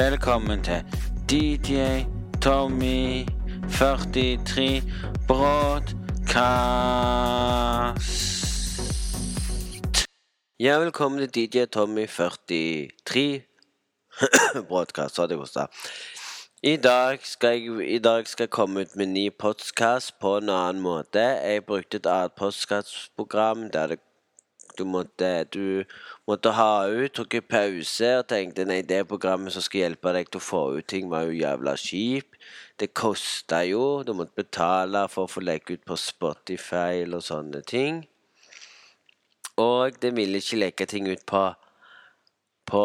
Velkommen til DJ Tommy 43 Broadcast. Ja, velkommen til DJ Tommy 43 Broadcast, sa det kosta. I dag, skal jeg, I dag skal jeg komme ut med ny podkast på en annen måte. Jeg brukte et annet podkastprogram der det du måtte, du måtte ha ut, tok en pause og tenkte nei, det programmet som skal hjelpe deg til å få ut ting, var jo jævla kjip. Det kosta jo. Du måtte betale for å få legge ut på Spotify og sånne ting. Og det ville ikke legge ting ut på, på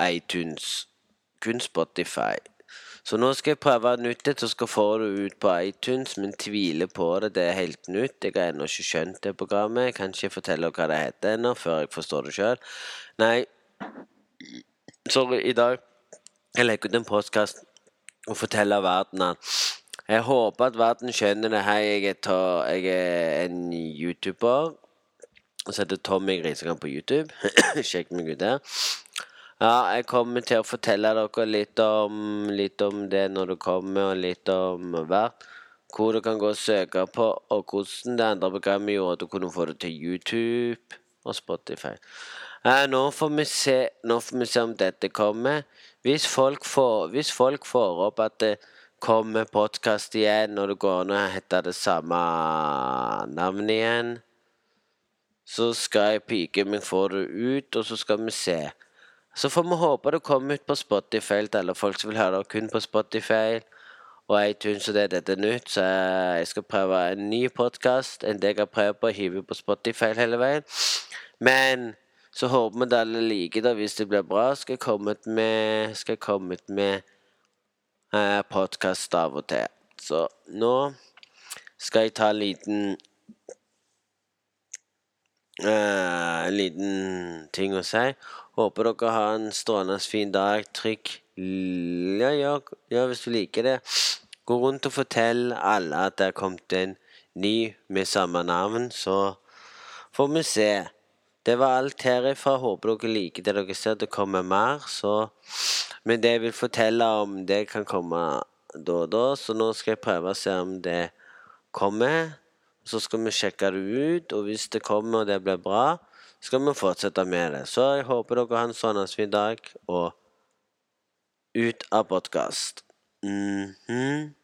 iTunes. Kun Spotify. Så nå skal jeg prøve nytt et, så skal få det ut på iTunes, men tviler på det. Det er helt nytt. Jeg har ennå ikke skjønt det programmet. Jeg kan ikke fortelle hva det heter ennå, før jeg forstår det sjøl. Nei, sorry, i dag jeg legger ut en postkast og forteller verden at jeg håper at verden skjønner det. Hei, jeg er, jeg er en YouTuber. Så heter Tommy Grisekamp på YouTube. Sjekk meg ut der. Ja, jeg kommer til å fortelle dere litt om, litt om det når du kommer, og litt om hvert. Hvor du kan gå og søke på, og hvordan det andre programmet gjorde at du kunne få det til YouTube og Spotify. Eh, nå, får vi se, nå får vi se om dette kommer. Hvis folk får, hvis folk får opp at det kommer podkast igjen, og det går an å hete det samme navnet igjen, så skal jeg pike meg få det ut, og så skal vi se. Så får vi håpe det kommer ut på Spotify til alle folk som vil høre det kun på Spotify og iTunes og det er dette nytt. Så jeg skal prøve en ny podkast enn det jeg har prøvd på å hive på Spotify hele veien. Men så håper vi at alle liker det. Hvis det blir bra, skal jeg komme ut med, skal med eh, podkast av og til. Så nå skal jeg ta en liten eh, En liten ting å si. Håper dere har en strålende fin dag. Trykk ja, ja, ja, hvis du liker det. Gå rundt og fortell alle at det er kommet en ny med samme navn, så får vi se. Det var alt herifra. Håper dere liker det dere ser. Det kommer mer, så Men det jeg vil fortelle om, det kan komme da og da, så nå skal jeg prøve å se om det kommer. Så skal vi sjekke det ut, og hvis det kommer og det blir bra, skal vi fortsette med det. Så jeg håper dere har en sånn fin dag, og ut av podkast. Mm -hmm.